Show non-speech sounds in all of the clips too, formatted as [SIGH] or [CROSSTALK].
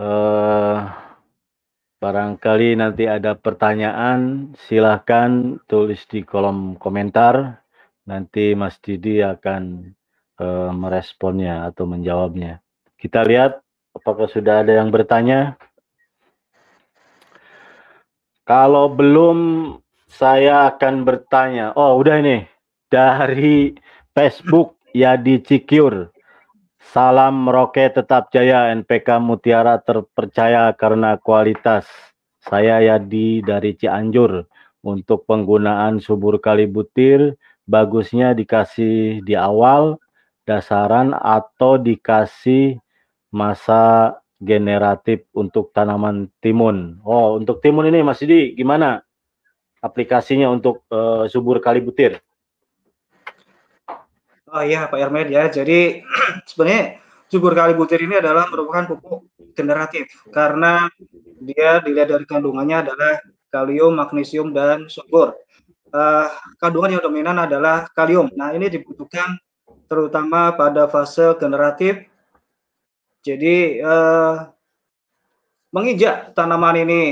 Uh, barangkali nanti ada pertanyaan, silahkan tulis di kolom komentar. Nanti Mas Didi akan uh, meresponnya atau menjawabnya. Kita lihat apakah sudah ada yang bertanya. Kalau belum, saya akan bertanya. Oh, udah ini dari Facebook Yadi Cikyur. Salam Roke tetap jaya NPK Mutiara terpercaya karena kualitas. Saya Yadi dari Cianjur. Untuk penggunaan subur kali butir, bagusnya dikasih di awal dasaran atau dikasih masa generatif untuk tanaman timun. Oh, untuk timun ini Mas Didi gimana aplikasinya untuk uh, subur kali butir? Oh iya Pak Ermed ya. Jadi [CLEARS THROAT] sebenarnya subur kali butir ini adalah merupakan pupuk generatif karena dia dilihat dari kandungannya adalah kalium, magnesium dan subur. Uh, kandungan yang dominan adalah kalium. Nah ini dibutuhkan terutama pada fase generatif jadi uh, menginjak tanaman ini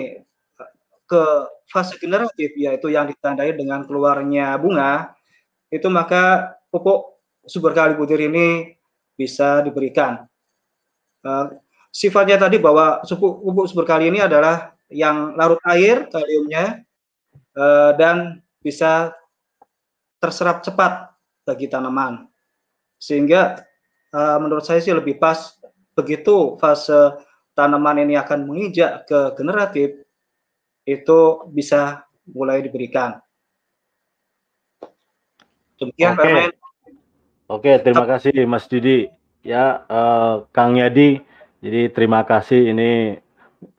ke fase generatif yaitu yang ditandai dengan keluarnya bunga itu maka pupuk sumber kali butir ini bisa diberikan. Uh, sifatnya tadi bahwa pupuk, pupuk sumber kali ini adalah yang larut air kaliumnya uh, dan bisa terserap cepat bagi tanaman sehingga uh, menurut saya sih lebih pas begitu fase tanaman ini akan menginjak ke generatif, itu bisa mulai diberikan. Demikian. Okay. Oke, terima kasih Mas Didi. Ya, uh, Kang Yadi. Jadi terima kasih. Ini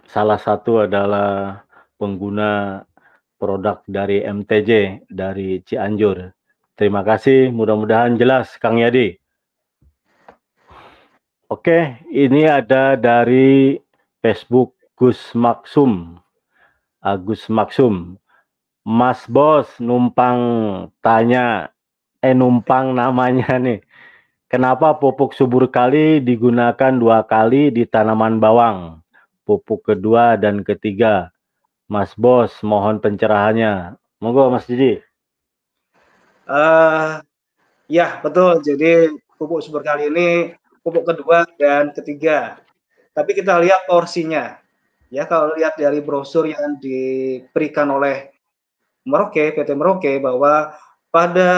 salah satu adalah pengguna produk dari MTJ dari Cianjur. Terima kasih. Mudah-mudahan jelas, Kang Yadi. Oke, ini ada dari Facebook Gus Maksum. Agus Maksum. Mas Bos numpang tanya, eh numpang namanya [LAUGHS] nih. Kenapa pupuk subur kali digunakan dua kali di tanaman bawang? Pupuk kedua dan ketiga. Mas Bos, mohon pencerahannya. Monggo Mas Didi. Uh, ya, betul. Jadi pupuk subur kali ini pupuk kedua dan ketiga. Tapi kita lihat porsinya. Ya, kalau lihat dari brosur yang diberikan oleh Merauke, PT Merauke bahwa pada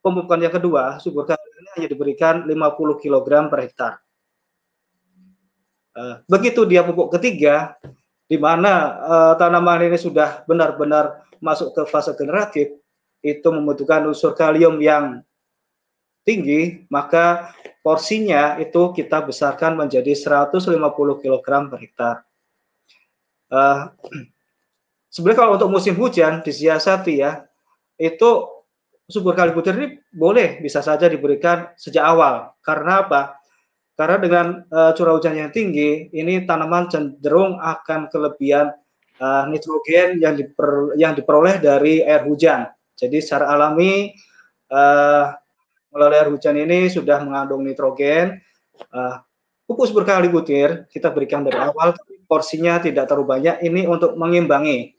pemupukan yang kedua, subur kali ini hanya diberikan 50 kg per hektar. Uh, begitu dia pupuk ketiga, di mana uh, tanaman ini sudah benar-benar masuk ke fase generatif, itu membutuhkan unsur kalium yang tinggi, maka porsinya itu kita besarkan menjadi 150 kg per hektar. Uh, [CLEARS THROAT] sebenarnya kalau untuk musim hujan disiasati ya, itu subur kali butir ini boleh bisa saja diberikan sejak awal. Karena apa? Karena dengan uh, curah hujan yang tinggi, ini tanaman cenderung akan kelebihan uh, nitrogen yang diper, yang diperoleh dari air hujan. Jadi secara alami uh, melalui air hujan ini sudah mengandung nitrogen. Uh, pupuk berkali butir kita berikan dari awal, tapi porsinya tidak terlalu banyak. Ini untuk mengimbangi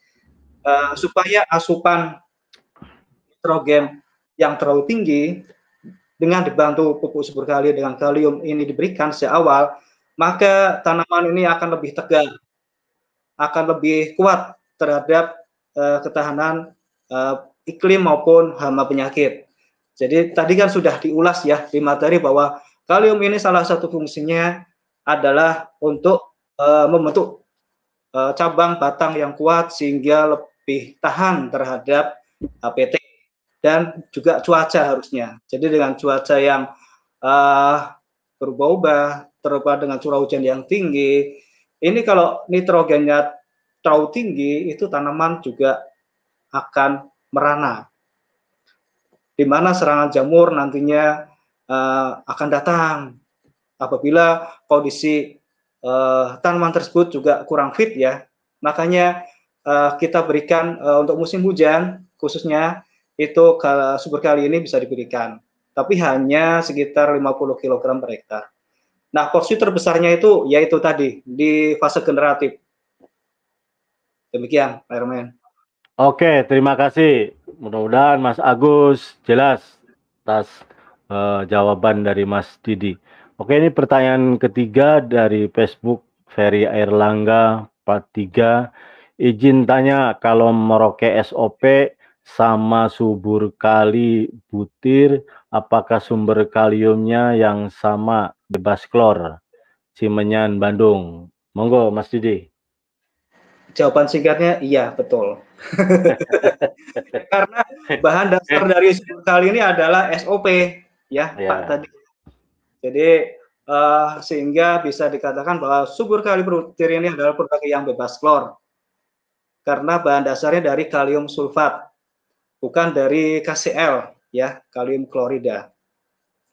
uh, supaya asupan nitrogen yang terlalu tinggi dengan dibantu pupuk subur kali dengan kalium ini diberikan sejak awal, maka tanaman ini akan lebih tegar, akan lebih kuat terhadap uh, ketahanan uh, iklim maupun hama penyakit. Jadi tadi kan sudah diulas ya di materi bahwa kalium ini salah satu fungsinya adalah untuk uh, membentuk uh, cabang batang yang kuat sehingga lebih tahan terhadap APT dan juga cuaca harusnya. Jadi dengan cuaca yang uh, berubah-ubah, terubah dengan curah hujan yang tinggi, ini kalau nitrogennya terlalu tinggi, itu tanaman juga akan merana di mana serangan jamur nantinya uh, akan datang apabila kondisi uh, tanaman tersebut juga kurang fit ya. Makanya uh, kita berikan uh, untuk musim hujan khususnya itu subur kali ini bisa diberikan, tapi hanya sekitar 50 kg per hektar. Nah, porsi terbesarnya itu yaitu tadi di fase generatif. Demikian, Pak Herman. Oke, terima kasih. Mudah-mudahan Mas Agus jelas atas uh, jawaban dari Mas Didi. Oke, ini pertanyaan ketiga dari Facebook Ferry Airlangga 43. Izin tanya kalau Merauke SOP sama subur kali butir, apakah sumber kaliumnya yang sama bebas klor? Cimenyan, Bandung. Monggo, Mas Didi. Jawaban singkatnya iya betul. [LAUGHS] Karena bahan dasar dari subur kali ini adalah SOP ya, ya. Pak tadi. Jadi uh, sehingga bisa dikatakan bahwa subur kali butir ini adalah produk yang bebas klor. Karena bahan dasarnya dari kalium sulfat bukan dari KCl ya, kalium klorida.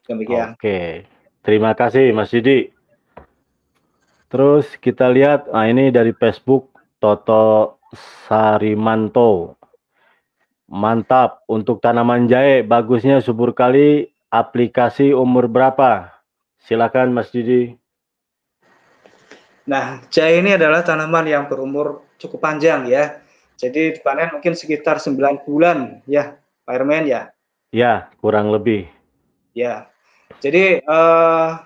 Demikian. Oke. Terima kasih Mas Didi. Terus kita lihat, nah ini dari Facebook Toto Sarimanto. Mantap untuk tanaman jahe bagusnya subur kali aplikasi umur berapa? Silakan Mas Didi. Nah, jahe ini adalah tanaman yang berumur cukup panjang ya. Jadi dipanen mungkin sekitar 9 bulan ya, Pak Hermen ya. Ya, kurang lebih. Ya. Jadi uh,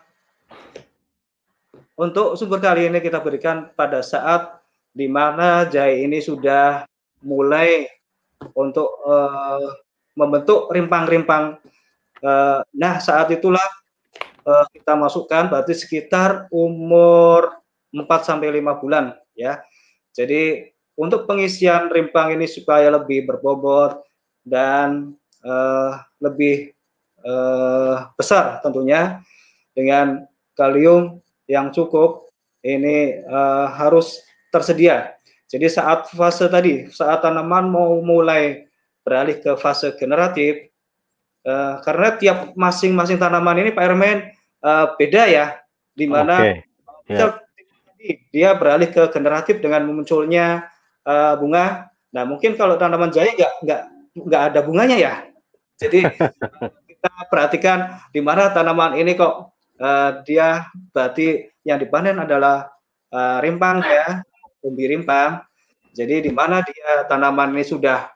untuk sumber kali ini kita berikan pada saat di mana jahe ini sudah mulai untuk uh, membentuk rimpang-rimpang. Uh, nah, saat itulah uh, kita masukkan berarti sekitar umur 4 sampai 5 bulan ya. Jadi untuk pengisian rimpang ini supaya lebih berbobot dan uh, lebih uh, besar tentunya dengan kalium yang cukup ini uh, harus tersedia. Jadi saat fase tadi, saat tanaman mau mulai beralih ke fase generatif, uh, karena tiap masing-masing tanaman ini Pak Ermen uh, beda ya, di mana okay. yeah. dia beralih ke generatif dengan munculnya uh, bunga. Nah mungkin kalau tanaman jahe nggak nggak nggak ada bunganya ya. Jadi [LAUGHS] kita perhatikan di mana tanaman ini kok uh, dia berarti yang dipanen adalah uh, rimpang ya, umbi rimpang. Jadi di mana dia tanaman ini sudah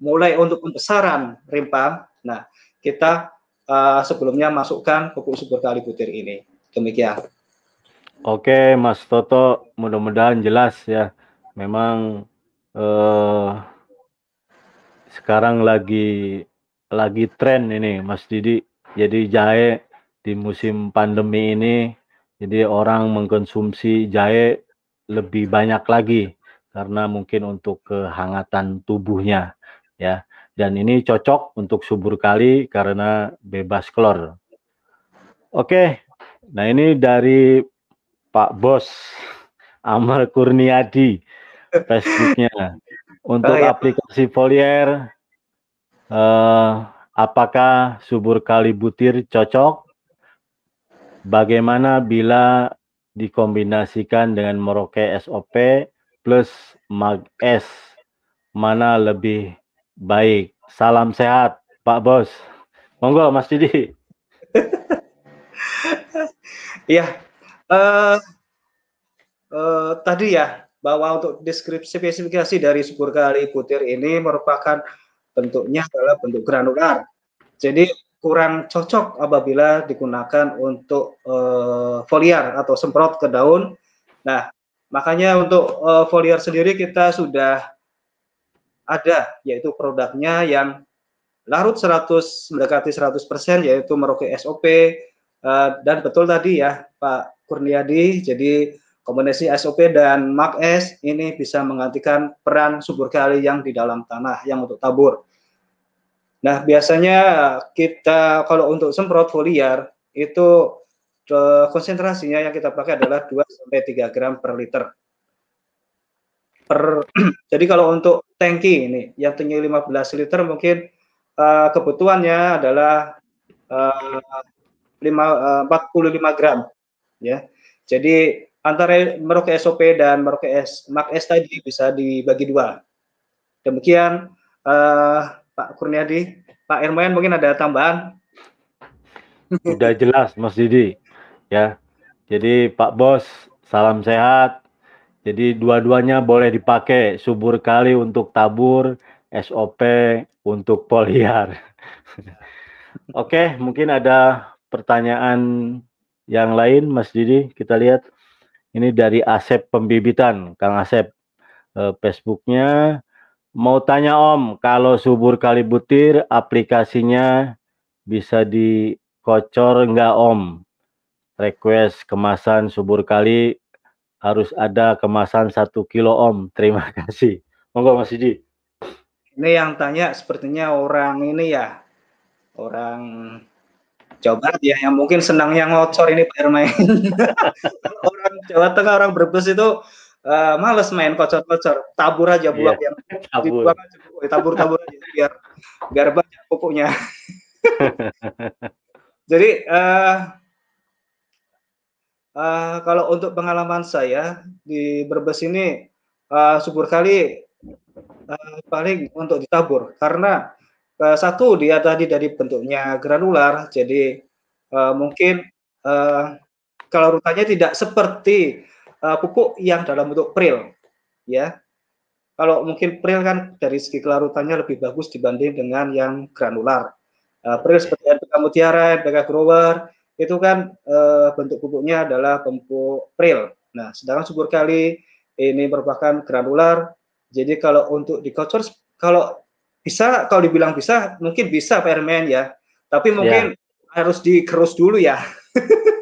mulai untuk pembesaran rimpang. Nah kita uh, sebelumnya masukkan pupuk subur kali butir ini. Demikian. Oke, Mas Toto, mudah-mudahan jelas ya memang uh, sekarang lagi lagi tren ini Mas Didi. Jadi jahe di musim pandemi ini jadi orang mengkonsumsi jahe lebih banyak lagi karena mungkin untuk kehangatan tubuhnya ya. Dan ini cocok untuk subur kali karena bebas klor. Oke. Nah, ini dari Pak Bos Amar Kurniadi. Facebooknya. Untuk oh, iya. aplikasi Folier, uh, apakah subur kali butir cocok? Bagaimana bila dikombinasikan dengan Merauke SOP plus Mag S? Mana lebih baik? Salam sehat, Pak Bos. Monggo, Mas Didi. [LAUGHS] Iya, uh, uh, tadi ya bahwa untuk deskripsi spesifikasi dari subur kali butir ini merupakan bentuknya adalah bentuk granular. Jadi kurang cocok apabila digunakan untuk uh, foliar atau semprot ke daun. Nah, makanya untuk uh, foliar sendiri kita sudah ada yaitu produknya yang larut 100 mendekati 100% yaitu Merauke SOP uh, dan betul tadi ya Pak Kurniadi jadi Kombinasi SOP dan Mark ini bisa menggantikan peran subur kali yang di dalam tanah yang untuk tabur. Nah, biasanya kita kalau untuk semprot foliar itu eh, konsentrasinya yang kita pakai adalah 2 sampai 3 gram per liter. Per, [CLEARS THROAT] jadi kalau untuk tangki ini yang tinggi 15 liter mungkin uh, kebutuhannya adalah uh, 5, uh, 45 gram ya. Jadi antara Merauke SOP dan Merauke S, Mak S tadi bisa dibagi dua. Demikian uh, Pak Kurniadi, Pak Irmayan mungkin ada tambahan. Sudah jelas Mas Didi. ya. Jadi Pak Bos, salam sehat. Jadi dua-duanya boleh dipakai subur kali untuk tabur, SOP untuk poliar. [LAUGHS] Oke, mungkin ada pertanyaan yang lain Mas Didi, kita lihat. Ini dari Asep Pembibitan, Kang Asep. Eh, Facebooknya mau tanya Om, kalau subur kali butir aplikasinya bisa dikocor enggak Om? Request kemasan subur kali harus ada kemasan satu kilo Om. [LAUGHS] Terima kasih. Monggo Mas Didi. Ini yang tanya sepertinya orang ini ya, orang Jawa Barat ya, yang mungkin senang yang ngocor ini Pak main. [LAUGHS] orang Jawa Tengah, orang Brebes itu uh, males main kocor-kocor, tabur aja buat yeah. yang tabur. aja, tabur-tabur aja biar biar banyak pupuknya. [LAUGHS] Jadi uh, uh, kalau untuk pengalaman saya di Brebes ini uh, subur kali uh, paling untuk ditabur karena uh, satu dia tadi dari bentuknya granular, jadi uh, mungkin uh, kalau rutanya tidak seperti uh, pupuk yang dalam bentuk pril, ya. Kalau mungkin pril kan dari segi kelarutannya lebih bagus dibanding dengan yang granular. Uh, pril seperti NPK Mutiara, NPK Grower, itu kan uh, bentuk pupuknya adalah pupuk pril. Nah, sedangkan subur kali ini merupakan granular. Jadi kalau untuk dikocor, kalau bisa kalau dibilang bisa mungkin bisa permen ya tapi mungkin ya. harus dikerus dulu ya [LAUGHS]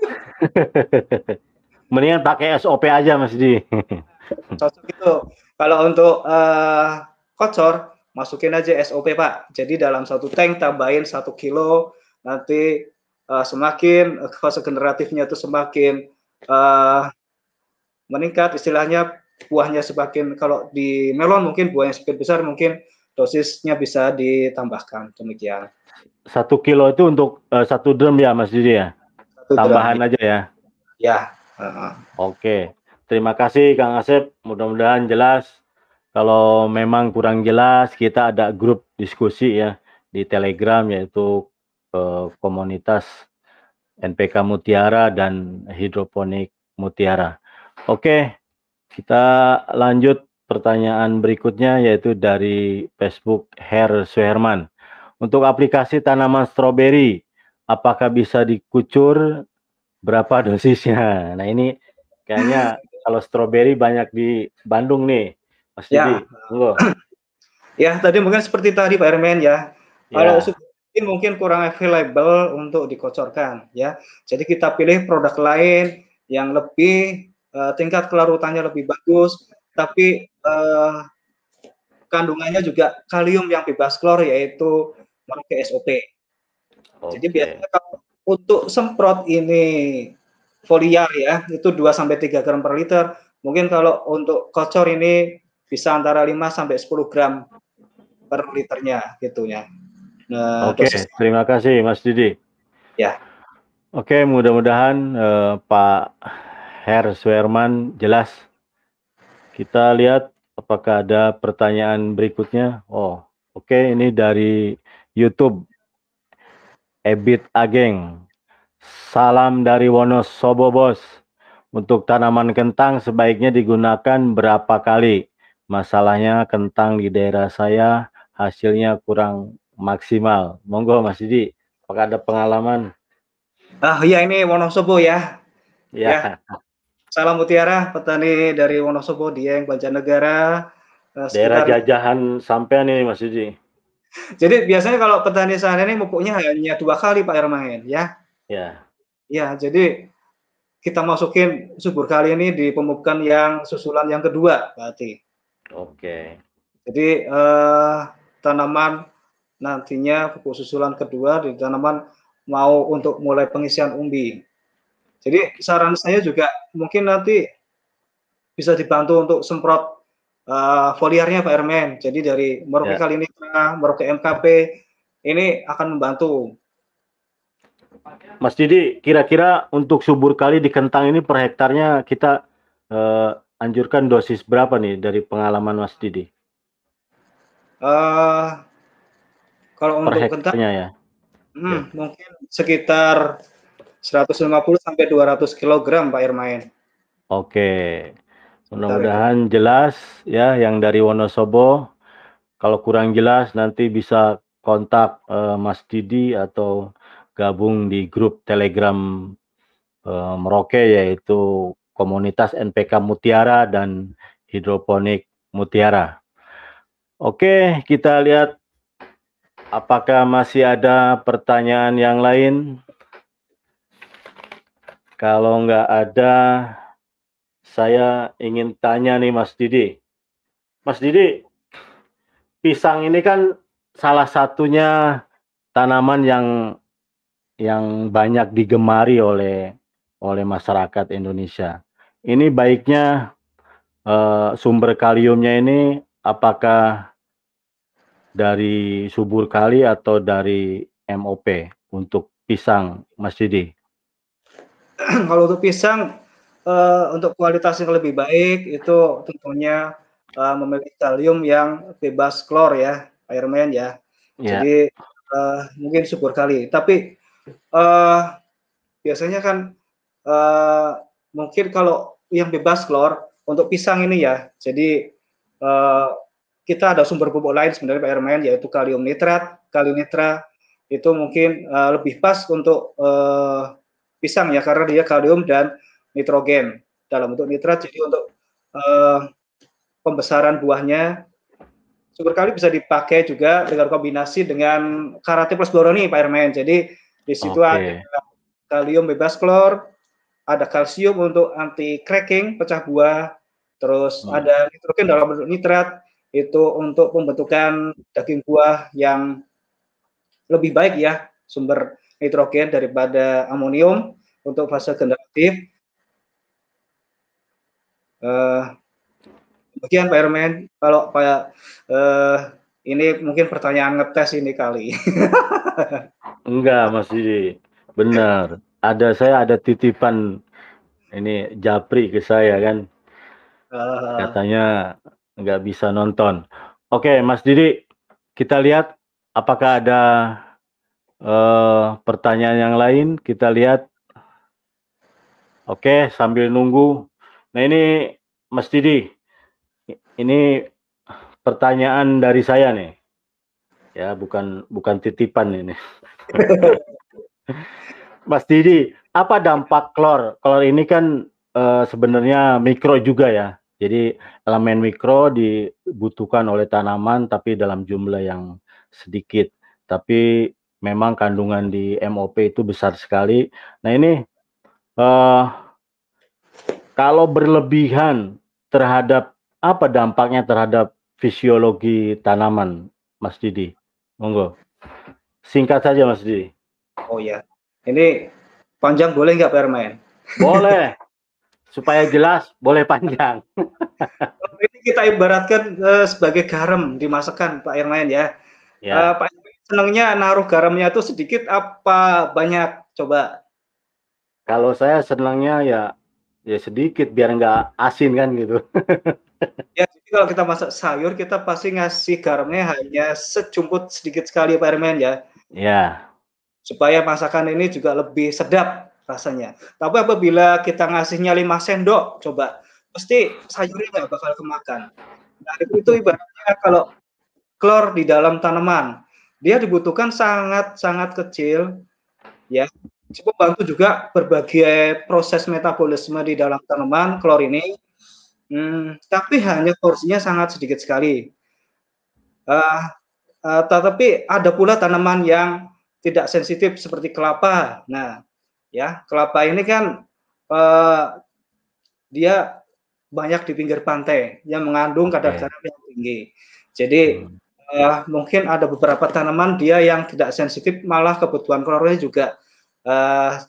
[LAUGHS] mendingan pakai SOP aja Mas Di. [LAUGHS] Cocok itu. Kalau untuk uh, kocor masukin aja SOP Pak. Jadi dalam satu tank tambahin satu kilo nanti uh, semakin fase generatifnya itu semakin uh, meningkat. Istilahnya buahnya semakin kalau di melon mungkin buahnya semakin besar mungkin dosisnya bisa ditambahkan. Demikian. Satu kilo itu untuk uh, satu drum ya Mas Didi ya? Tambahan aja ya? Ya. Uh Oke, terima kasih Kang Asep. Mudah-mudahan jelas. Kalau memang kurang jelas, kita ada grup diskusi ya di Telegram yaitu uh, komunitas NPK Mutiara dan hidroponik Mutiara. Oke, kita lanjut pertanyaan berikutnya yaitu dari Facebook Her Suherman. Untuk aplikasi tanaman stroberi, apakah bisa dikucur berapa dosisnya? Nah ini kayaknya [LAUGHS] kalau stroberi banyak di Bandung nih, Mas ya. [CLEARS THROAT] Ya, tadi mungkin seperti tadi Pak Ermen ya. Kalau ya. mungkin kurang available untuk dikocorkan ya. Jadi kita pilih produk lain yang lebih uh, tingkat kelarutannya lebih bagus, tapi uh, kandungannya juga kalium yang bebas klor yaitu memakai SOP. Okay. Jadi biasanya kalau untuk semprot ini foliar ya itu 2 sampai 3 gram per liter. Mungkin kalau untuk kocor ini bisa antara 5 sampai 10 gram per liternya gitu ya. Nah, Oke, okay. terima kasih Mas Didi. Ya. Oke, okay, mudah-mudahan uh, Pak Her Swerman jelas kita lihat apakah ada pertanyaan berikutnya. Oh, oke okay, ini dari YouTube. Ebit Ageng. Salam dari Wonosobo, Bos. Untuk tanaman kentang sebaiknya digunakan berapa kali? Masalahnya kentang di daerah saya hasilnya kurang maksimal. Monggo Mas Didi, apakah ada pengalaman? Ah ya ini Wonosobo ya. Ya. ya. Salam Mutiara, petani dari Wonosobo, Dieng, Banjarnegara. Uh, Daerah jajahan sampai nih Mas Yudi. Jadi biasanya kalau petani sana ini pupuknya hanya dua kali Pak Ermain ya. Ya. Ya, jadi kita masukin subur kali ini di pemupukan yang susulan yang kedua berarti. Oke. Jadi uh, tanaman nantinya pupuk susulan kedua di tanaman mau untuk mulai pengisian umbi. Jadi saran saya juga mungkin nanti bisa dibantu untuk semprot uh, foliarnya Pak Ermen. Jadi dari Merauke ya. Kalinitra, Merauke MKP ini akan membantu. Mas Didi, kira-kira untuk subur kali di kentang ini per hektarnya kita uh, anjurkan dosis berapa nih dari pengalaman Mas Didi? Uh, kalau per untuk kentang, ya. Hmm, ya. mungkin sekitar 150 sampai 200 kg Pak Irmain. Oke. Mudah-mudahan jelas ya yang dari Wonosobo. Kalau kurang jelas nanti bisa kontak uh, Mas Didi atau gabung di grup Telegram uh, Merauke yaitu komunitas NPK Mutiara dan hidroponik Mutiara. Oke, kita lihat apakah masih ada pertanyaan yang lain. Kalau nggak ada, saya ingin tanya nih Mas Didi. Mas Didi, pisang ini kan salah satunya tanaman yang yang banyak digemari oleh oleh masyarakat Indonesia. Ini baiknya uh, sumber kaliumnya ini apakah dari subur kali atau dari MOP untuk pisang, Mas Didi? [CLEARS THROAT] Kalau untuk pisang, uh, untuk kualitas yang lebih baik itu tentunya uh, memiliki kalium yang bebas klor ya, airman ya. Yeah. Jadi uh, mungkin subur kali. Tapi uh, biasanya kan uh, mungkin kalau yang bebas klor untuk pisang ini ya, jadi uh, kita ada sumber pupuk lain sebenarnya Pak Hermain yaitu kalium nitrat, kalium nitra itu mungkin uh, lebih pas untuk uh, pisang ya karena dia kalium dan nitrogen dalam bentuk nitrat jadi untuk uh, pembesaran buahnya sumber kali bisa dipakai juga dengan kombinasi dengan karate plus boroni Pak Hermain jadi di situ okay. ada kalium bebas klor ada kalsium untuk anti cracking pecah buah terus hmm. ada nitrogen dalam bentuk nitrat itu untuk pembentukan daging buah yang lebih baik ya sumber nitrogen daripada amonium untuk fase generatif. Uh, demikian Pak Hermen, kalau Pak uh, ini mungkin pertanyaan ngetes ini kali. [LAUGHS] Enggak, Mas Didi. Benar. Ada saya ada titipan ini Japri ke saya kan. Uh, Katanya nggak bisa nonton. Oke, Mas Didi, kita lihat apakah ada uh, pertanyaan yang lain. Kita lihat. Oke, sambil nunggu. Nah ini Mas Didi, ini pertanyaan dari saya nih. Ya, bukan bukan titipan ini. [LAUGHS] Mas Didi, apa dampak klor? Klor ini kan uh, sebenarnya mikro juga ya. Jadi elemen mikro dibutuhkan oleh tanaman tapi dalam jumlah yang sedikit. Tapi memang kandungan di MOP itu besar sekali. Nah ini uh, kalau berlebihan terhadap apa dampaknya terhadap fisiologi tanaman, Mas Didi? Monggo. Singkat saja, Mas Didi. Oh ya, ini panjang boleh nggak Permain? Boleh. supaya jelas boleh panjang. Ini kita ibaratkan uh, sebagai garam dimasukkan Pak Irmain ya. ya. Uh, Pak senangnya naruh garamnya itu sedikit apa banyak coba? Kalau saya senangnya ya ya sedikit biar nggak asin kan gitu. [LAUGHS] ya jadi kalau kita masak sayur kita pasti ngasih garamnya hanya secumput sedikit sekali Pak Irmain ya. Ya. Supaya masakan ini juga lebih sedap rasanya. Tapi apabila kita ngasihnya 5 sendok, coba pasti sayurnya nggak bakal kemakan. Nah, itu ibaratnya kalau klor di dalam tanaman, dia dibutuhkan sangat-sangat kecil, ya. Cukup bantu juga berbagai proses metabolisme di dalam tanaman klor ini, hmm, tapi hanya porsinya sangat sedikit sekali. Uh, uh, tetapi ada pula tanaman yang tidak sensitif seperti kelapa. Nah, ya kelapa ini kan uh, dia banyak di pinggir pantai yang mengandung kadar garam yang tinggi. Jadi uh, mungkin ada beberapa tanaman dia yang tidak sensitif malah kebutuhan klornya juga uh,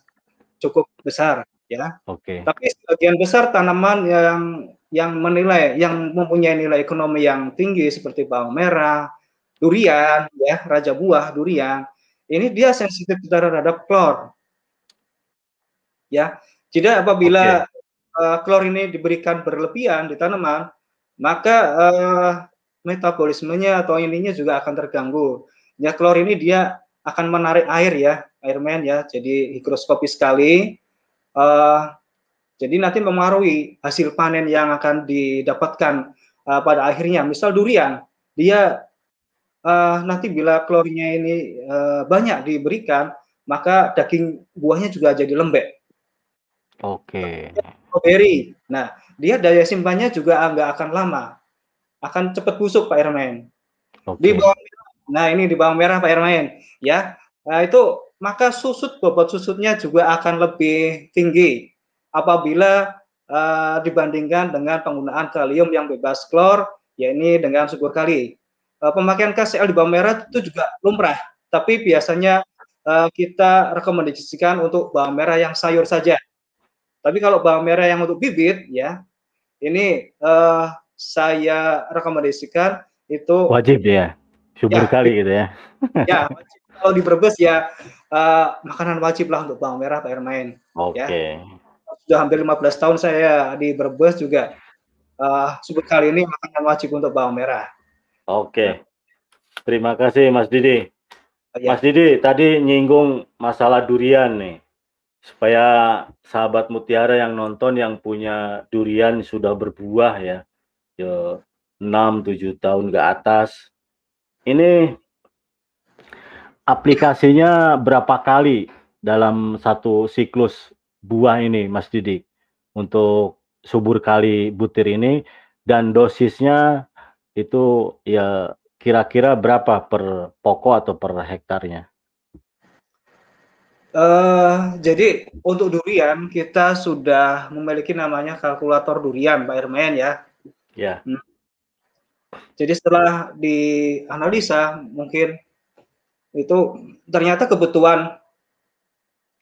cukup besar ya. Oke. Okay. Tapi sebagian besar tanaman yang yang menilai yang mempunyai nilai ekonomi yang tinggi seperti bawang merah, durian ya, raja buah durian, ini dia sensitif terhadap klor ya. Jadi apabila okay. uh, klor ini diberikan berlebihan di tanaman, maka uh, metabolismenya atau ininya juga akan terganggu. Ya klor ini dia akan menarik air ya, airman ya. Jadi higroskopis sekali. Uh, jadi nanti mempengaruhi hasil panen yang akan didapatkan uh, pada akhirnya. Misal durian, dia uh, nanti bila klornya ini uh, banyak diberikan, maka daging buahnya juga jadi lembek. Oke. Okay. Strawberry. Nah, dia daya simpannya juga nggak akan lama, akan cepat busuk Pak Ermain. Okay. Di bawang merah. Nah, ini di bawang merah Pak Ermain, ya. Nah, itu maka susut bobot susutnya juga akan lebih tinggi apabila uh, dibandingkan dengan penggunaan kalium yang bebas klor, yakni dengan subur kali. Uh, pemakaian KCl di bawang merah itu juga lumrah, tapi biasanya uh, kita rekomendasikan untuk bawang merah yang sayur saja tapi kalau bawang merah yang untuk bibit ya, ini uh, saya rekomendasikan itu wajib ya, subur ya, kali gitu ya. ya, wajib. [LAUGHS] kalau di Brebes ya uh, makanan wajib lah untuk bawang merah Pak Ermain. Oke. Okay. Ya. Sudah hampir 15 tahun saya di Brebes juga uh, subur kali ini makanan wajib untuk bawang merah. Oke. Okay. Terima kasih Mas Didi. Ya. Mas Didi tadi nyinggung masalah durian nih supaya sahabat mutiara yang nonton yang punya durian sudah berbuah ya, ya 6 7 tahun ke atas. Ini aplikasinya berapa kali dalam satu siklus buah ini Mas Didi untuk subur kali butir ini dan dosisnya itu ya kira-kira berapa per pokok atau per hektarnya? Uh, jadi untuk durian kita sudah memiliki namanya kalkulator durian, Pak Irmain ya. Ya. Hmm. Jadi setelah dianalisa mungkin itu ternyata kebutuhan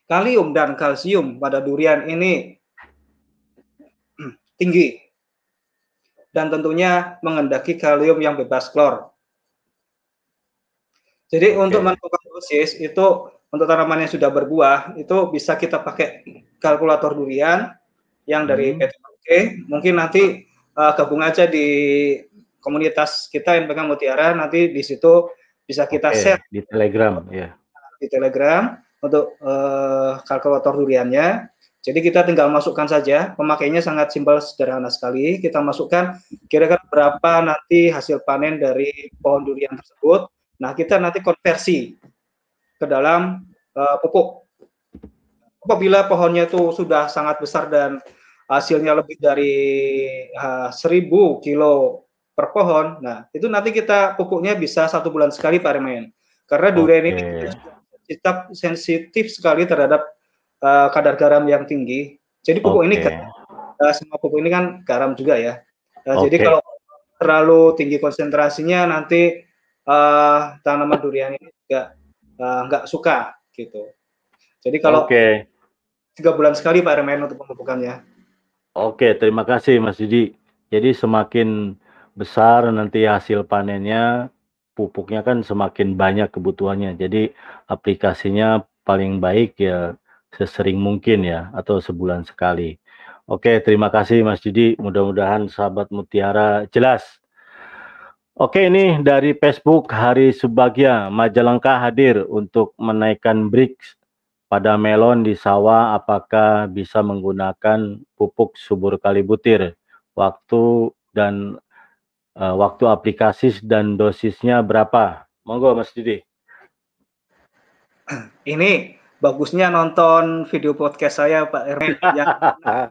kalium dan kalsium pada durian ini [CLEARS THROAT] tinggi dan tentunya mengendaki kalium yang bebas klor. Jadi okay. untuk menentukan dosis itu untuk tanaman yang sudah berbuah itu bisa kita pakai kalkulator durian yang dari hmm. PT Mungkin nanti uh, gabung aja di komunitas kita yang pegang Mutiara nanti di situ bisa kita okay. share di Telegram ya. Di Telegram untuk uh, kalkulator duriannya. Jadi kita tinggal masukkan saja, pemakainya sangat simpel sederhana sekali. Kita masukkan kira-kira berapa nanti hasil panen dari pohon durian tersebut. Nah, kita nanti konversi ke dalam uh, pupuk. Apabila pohonnya itu sudah sangat besar dan hasilnya lebih dari uh, 1000 kilo per pohon, nah itu nanti kita pupuknya bisa satu bulan sekali Pak Remain. Karena durian okay. ini tetap sensitif sekali terhadap uh, kadar garam yang tinggi. Jadi pupuk okay. ini uh, semua pupuk ini kan garam juga ya. Uh, okay. Jadi kalau terlalu tinggi konsentrasinya nanti uh, tanaman durian ini juga uh, nggak suka gitu. Jadi kalau okay. tiga bulan sekali Pak Remen untuk pemupukannya. Oke, okay, terima kasih Mas Didi. Jadi semakin besar nanti hasil panennya, pupuknya kan semakin banyak kebutuhannya. Jadi aplikasinya paling baik ya sesering mungkin ya atau sebulan sekali. Oke, terima kasih Mas Didi. Mudah-mudahan sahabat Mutiara jelas Oke, ini dari Facebook Hari Subagya, Majalengka hadir untuk menaikkan BRICS pada melon di sawah apakah bisa menggunakan pupuk subur kali butir waktu dan uh, waktu aplikasi dan dosisnya berapa? Monggo Mas Didi. Ini bagusnya nonton video podcast saya Pak Erwin yang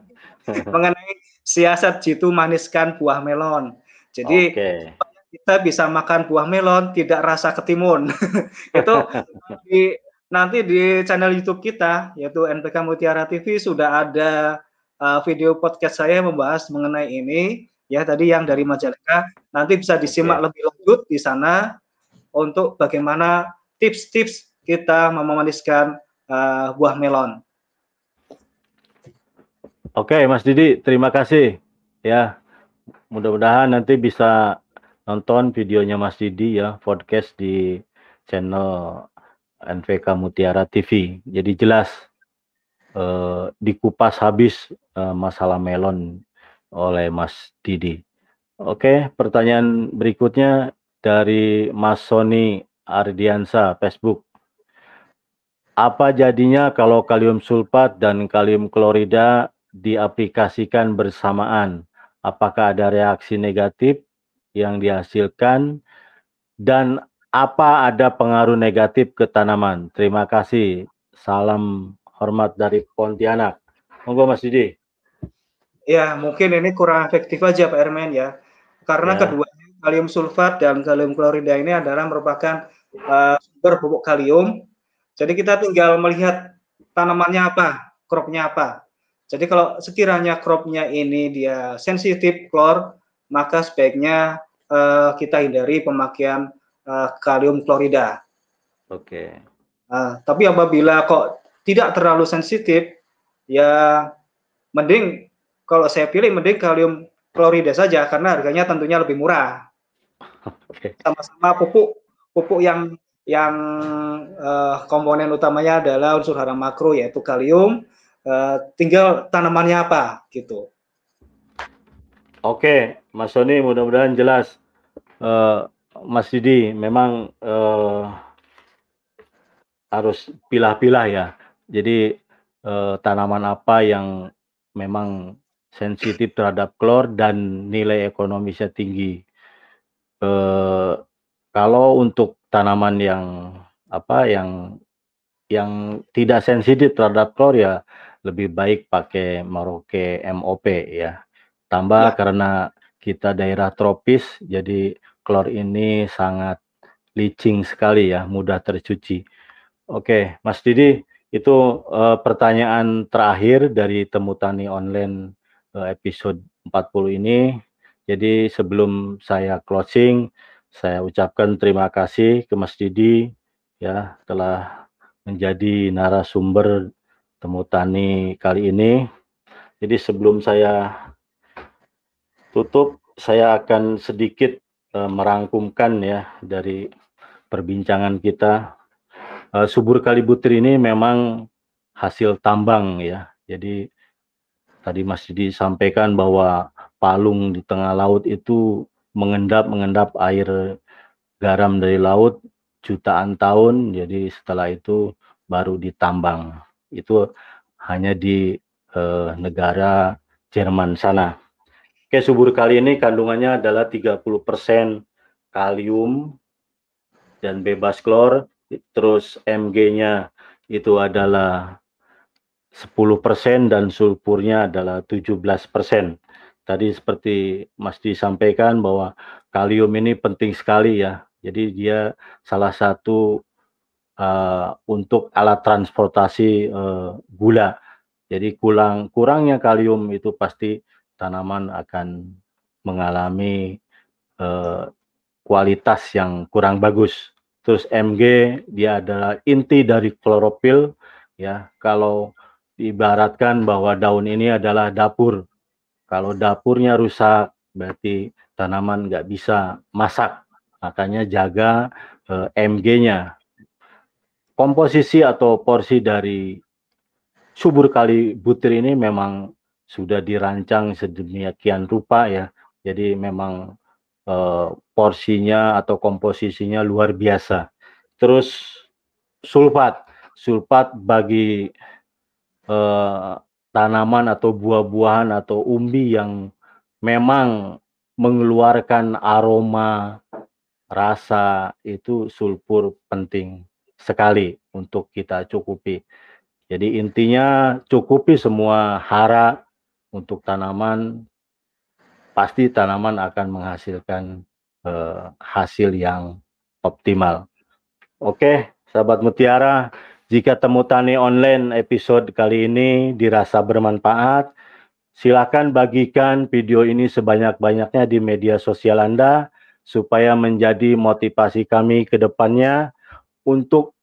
[LAUGHS] mengenai siasat jitu maniskan buah melon. Jadi okay kita bisa makan buah melon tidak rasa ketimun. [LAUGHS] itu di, nanti di channel YouTube kita yaitu NPK Mutiara TV sudah ada uh, video podcast saya membahas mengenai ini ya tadi yang dari Majalengka nanti bisa disimak okay. lebih lanjut di sana untuk bagaimana tips-tips kita memaniskan uh, buah melon. Oke, Mas Didi, terima kasih ya. Mudah-mudahan nanti bisa nonton videonya Mas Didi ya podcast di channel NVK Mutiara TV. Jadi jelas eh, dikupas habis eh, masalah melon oleh Mas Didi. Oke, pertanyaan berikutnya dari Mas Sony Ardiansa Facebook. apa jadinya kalau kalium sulfat dan kalium klorida diaplikasikan bersamaan? Apakah ada reaksi negatif yang dihasilkan dan apa ada pengaruh negatif ke tanaman? Terima kasih. Salam hormat dari Pontianak. Monggo Mas Didi. Ya, mungkin ini kurang efektif aja Pak Ermen ya. Karena ya. keduanya kalium sulfat dan kalium klorida ini adalah merupakan uh, sumber pupuk kalium jadi kita tinggal melihat tanamannya apa, cropnya apa. Jadi kalau sekiranya cropnya ini dia sensitif klor, maka sebaiknya uh, kita hindari pemakaian uh, kalium klorida. Oke. Okay. Uh, tapi apabila kok tidak terlalu sensitif, ya mending kalau saya pilih mending kalium klorida saja karena harganya tentunya lebih murah. Okay. Sama-sama pupuk pupuk yang yang uh, komponen utamanya adalah unsur hara makro yaitu kalium. Uh, tinggal tanamannya apa gitu. Oke, Mas Sony mudah-mudahan jelas. Uh, Mas Didi memang uh, harus pilah-pilah ya. Jadi uh, tanaman apa yang memang sensitif terhadap klor dan nilai ekonomisnya tinggi. Uh, kalau untuk tanaman yang apa yang yang tidak sensitif terhadap klor ya lebih baik pakai Merauke MOP ya. Tambah ya. karena kita daerah tropis jadi klor ini sangat licin sekali ya, mudah tercuci. Oke, Mas Didi, itu uh, pertanyaan terakhir dari Temu Tani Online episode 40 ini. Jadi sebelum saya closing, saya ucapkan terima kasih ke Mas Didi ya telah menjadi narasumber temu tani kali ini. Jadi sebelum saya tutup, saya akan sedikit uh, merangkumkan ya dari perbincangan kita. Uh, subur kalibutir ini memang hasil tambang ya. Jadi tadi Mas Didi sampaikan bahwa palung di tengah laut itu mengendap-mengendap air garam dari laut jutaan tahun, jadi setelah itu baru ditambang. Itu hanya di eh, negara Jerman sana. Oke, subur kali ini kandungannya adalah 30% kalium dan bebas klor, terus Mg-nya itu adalah 10% dan sulfurnya adalah 17%. Tadi seperti Mas disampaikan bahwa kalium ini penting sekali ya. Jadi dia salah satu uh, untuk alat transportasi uh, gula. Jadi kurang kurangnya kalium itu pasti tanaman akan mengalami uh, kualitas yang kurang bagus. Terus Mg dia adalah inti dari klorofil ya. Kalau diibaratkan bahwa daun ini adalah dapur kalau dapurnya rusak, berarti tanaman nggak bisa masak. Makanya jaga eh, MG-nya. Komposisi atau porsi dari subur kali butir ini memang sudah dirancang sedemikian rupa ya. Jadi memang eh, porsinya atau komposisinya luar biasa. Terus sulfat, sulfat bagi eh, tanaman atau buah-buahan atau umbi yang memang mengeluarkan aroma rasa itu sulfur penting sekali untuk kita cukupi. Jadi intinya cukupi semua hara untuk tanaman pasti tanaman akan menghasilkan eh, hasil yang optimal. Oke, sahabat mutiara, jika Temu Tani Online episode kali ini dirasa bermanfaat, silakan bagikan video ini sebanyak-banyaknya di media sosial Anda supaya menjadi motivasi kami ke depannya untuk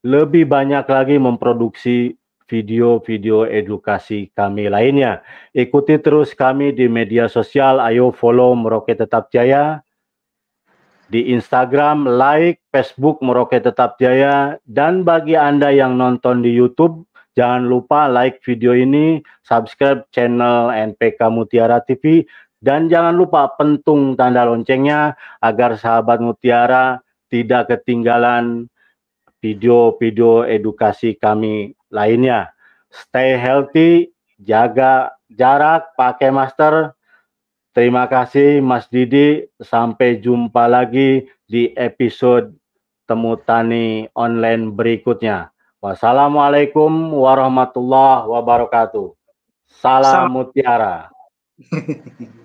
lebih banyak lagi memproduksi video-video edukasi kami lainnya. Ikuti terus kami di media sosial, ayo follow Merauke Tetap Jaya, di Instagram, like, Facebook Merauke Tetap Jaya, dan bagi Anda yang nonton di YouTube, jangan lupa like video ini, subscribe channel NPK Mutiara TV, dan jangan lupa pentung tanda loncengnya agar sahabat Mutiara tidak ketinggalan video-video edukasi kami lainnya. Stay healthy, jaga jarak, pakai masker. Terima kasih Mas Didi. Sampai jumpa lagi di episode Temu Tani online berikutnya. Wassalamualaikum warahmatullahi wabarakatuh. Salam Salam. mutiara. [LAUGHS]